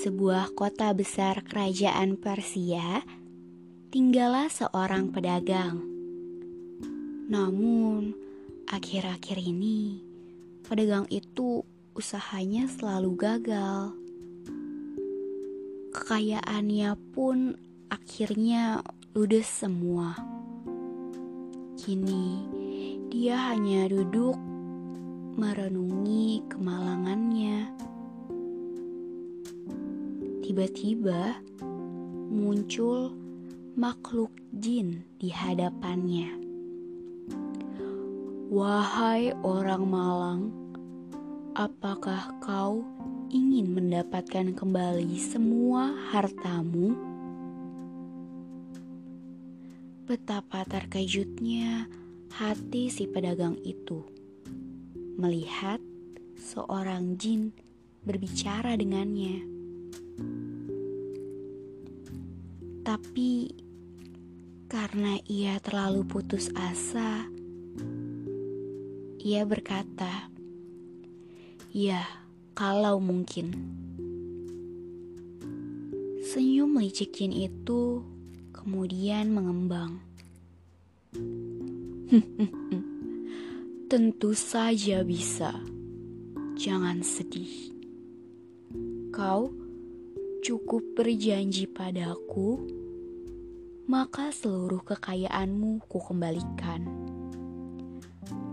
Sebuah kota besar kerajaan Persia, tinggallah seorang pedagang. Namun, akhir-akhir ini, pedagang itu usahanya selalu gagal. Kekayaannya pun akhirnya ludes semua. Kini, dia hanya duduk merenungi kemalangannya tiba-tiba muncul makhluk jin di hadapannya. Wahai orang malang, apakah kau ingin mendapatkan kembali semua hartamu? Betapa terkejutnya hati si pedagang itu melihat seorang jin berbicara dengannya. Tapi karena ia terlalu putus asa, ia berkata, "Ya, kalau mungkin." Senyum licik Jin itu kemudian mengembang. Tentu saja bisa. Jangan sedih. Kau cukup berjanji padaku maka seluruh kekayaanmu ku kembalikan.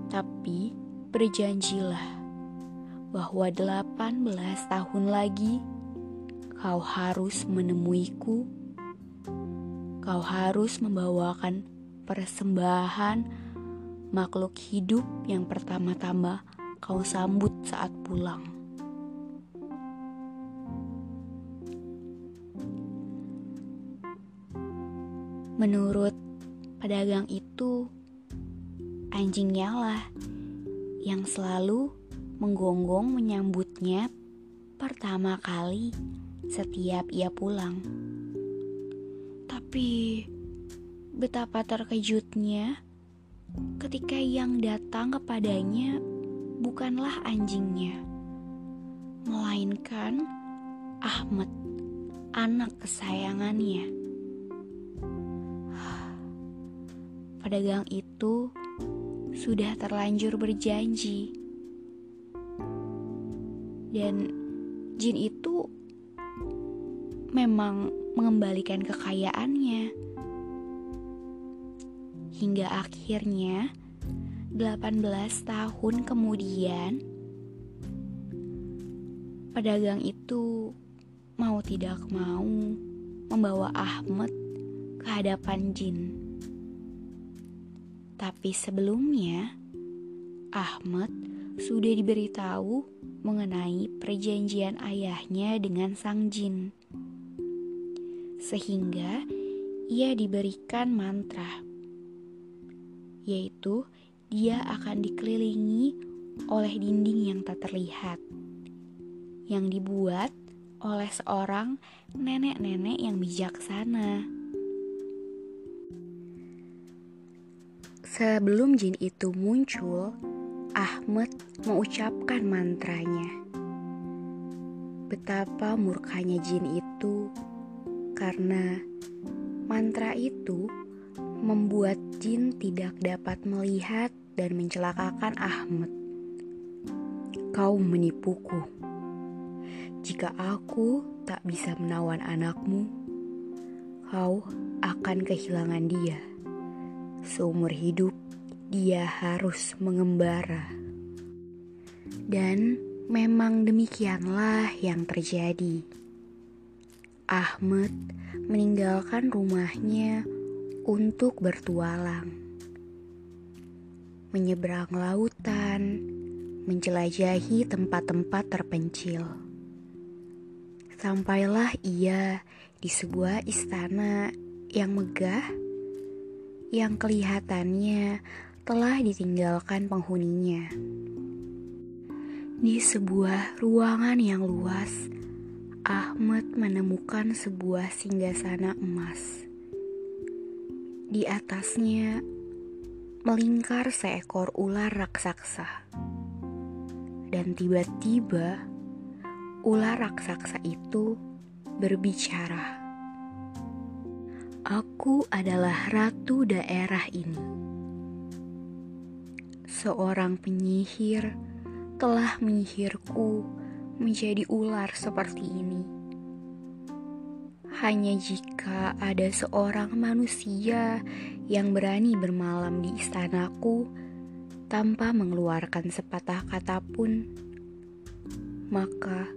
Tapi berjanjilah bahwa 18 tahun lagi kau harus menemuiku. Kau harus membawakan persembahan makhluk hidup yang pertama-tama kau sambut saat pulang. Menurut pedagang itu, anjingnya lah yang selalu menggonggong menyambutnya pertama kali setiap ia pulang. Tapi betapa terkejutnya ketika yang datang kepadanya bukanlah anjingnya, melainkan Ahmad, anak kesayangannya. Pedagang itu sudah terlanjur berjanji. Dan jin itu memang mengembalikan kekayaannya. Hingga akhirnya 18 tahun kemudian pedagang itu mau tidak mau membawa Ahmad ke hadapan jin. Tapi sebelumnya, Ahmad sudah diberitahu mengenai perjanjian ayahnya dengan sang jin. Sehingga ia diberikan mantra, yaitu dia akan dikelilingi oleh dinding yang tak terlihat, yang dibuat oleh seorang nenek-nenek yang bijaksana. Sebelum jin itu muncul, Ahmad mengucapkan mantranya. Betapa murkanya jin itu karena mantra itu membuat jin tidak dapat melihat dan mencelakakan Ahmad. Kau menipuku. Jika aku tak bisa menawan anakmu, kau akan kehilangan dia. Seumur hidup, dia harus mengembara. Dan memang demikianlah yang terjadi. Ahmad meninggalkan rumahnya untuk bertualang, menyeberang lautan, menjelajahi tempat-tempat terpencil. Sampailah ia di sebuah istana yang megah, yang kelihatannya telah ditinggalkan penghuninya. Di sebuah ruangan yang luas, Ahmad menemukan sebuah singgasana emas. Di atasnya melingkar seekor ular raksasa. Dan tiba-tiba ular raksasa itu berbicara. Aku adalah ratu daerah ini. Seorang penyihir telah menyihirku menjadi ular seperti ini hanya jika ada seorang manusia yang berani bermalam di istanaku tanpa mengeluarkan sepatah kata pun, maka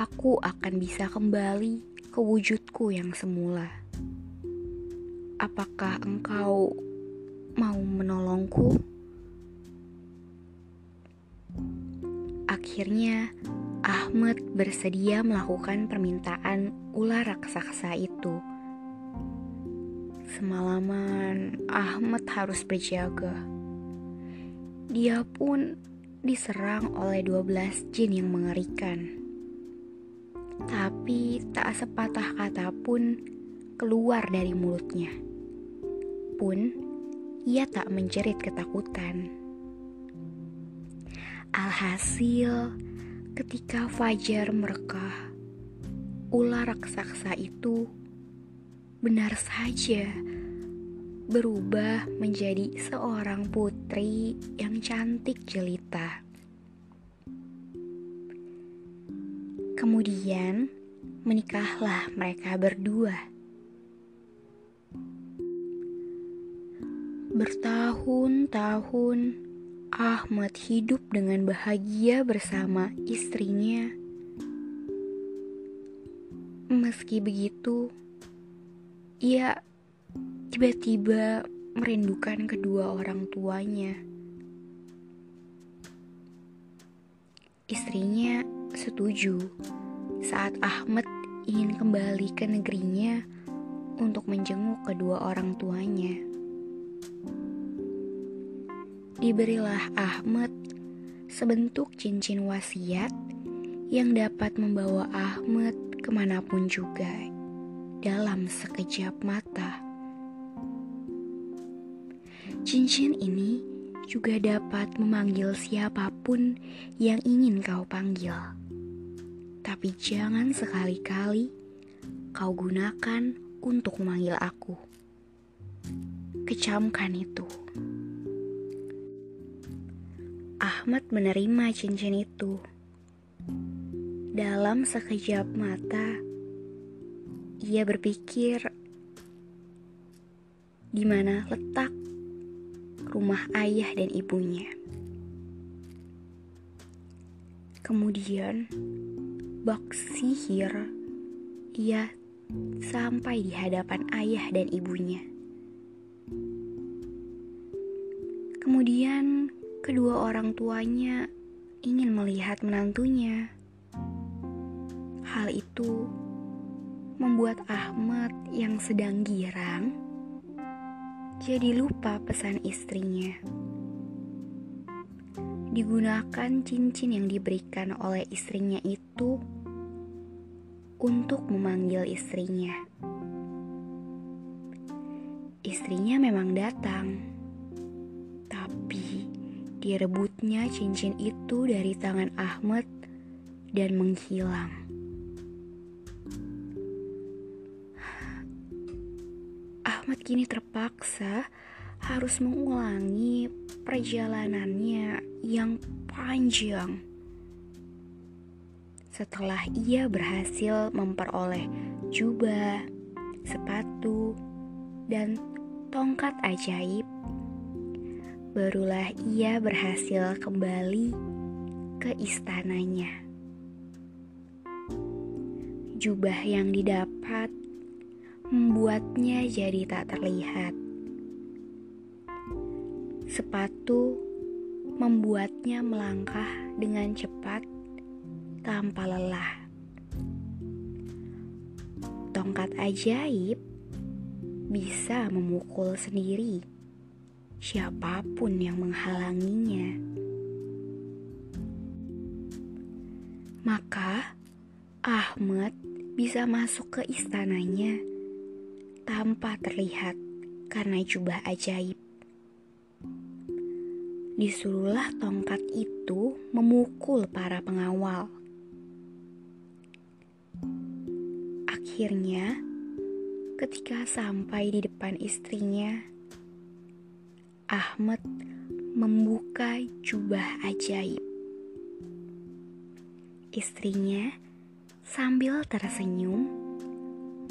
aku akan bisa kembali ke wujudku yang semula. Apakah engkau mau menolongku? Akhirnya, Ahmad bersedia melakukan permintaan ular raksasa itu. Semalaman Ahmad harus berjaga. Dia pun diserang oleh 12 jin yang mengerikan. Tapi tak sepatah kata pun keluar dari mulutnya. Pun ia tak menjerit ketakutan. Alhasil, Ketika fajar merekah, ular raksasa itu benar saja berubah menjadi seorang putri yang cantik jelita. Kemudian menikahlah mereka berdua. Bertahun-tahun Ahmad hidup dengan bahagia bersama istrinya. Meski begitu, ia tiba-tiba merindukan kedua orang tuanya. Istrinya setuju saat Ahmad ingin kembali ke negerinya untuk menjenguk kedua orang tuanya diberilah Ahmad sebentuk cincin wasiat yang dapat membawa Ahmad ke mana pun juga dalam sekejap mata. Cincin ini juga dapat memanggil siapa pun yang ingin kau panggil. Tapi jangan sekali-kali kau gunakan untuk memanggil aku. Kecamkan itu. Ahmad menerima cincin itu. Dalam sekejap mata, ia berpikir di mana letak rumah ayah dan ibunya. Kemudian, bak sihir ia sampai di hadapan ayah dan ibunya. Kemudian kedua orang tuanya ingin melihat menantunya. Hal itu membuat Ahmad yang sedang girang jadi lupa pesan istrinya. Digunakan cincin yang diberikan oleh istrinya itu untuk memanggil istrinya. Istrinya memang datang Direbutnya cincin itu dari tangan Ahmad dan menghilang. Ahmad kini terpaksa harus mengulangi perjalanannya yang panjang. Setelah ia berhasil memperoleh jubah, sepatu, dan tongkat ajaib barulah ia berhasil kembali ke istananya. Jubah yang didapat membuatnya jadi tak terlihat. Sepatu membuatnya melangkah dengan cepat tanpa lelah. Tongkat ajaib bisa memukul sendiri siapa pun yang menghalanginya. Maka Ahmad bisa masuk ke istananya tanpa terlihat karena jubah ajaib. Disuruhlah tongkat itu memukul para pengawal. Akhirnya, ketika sampai di depan istrinya, Ahmad membuka jubah ajaib. Istrinya sambil tersenyum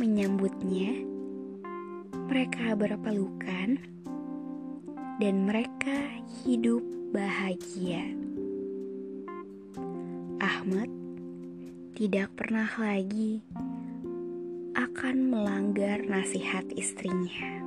menyambutnya. Mereka berpelukan dan mereka hidup bahagia. Ahmad tidak pernah lagi akan melanggar nasihat istrinya.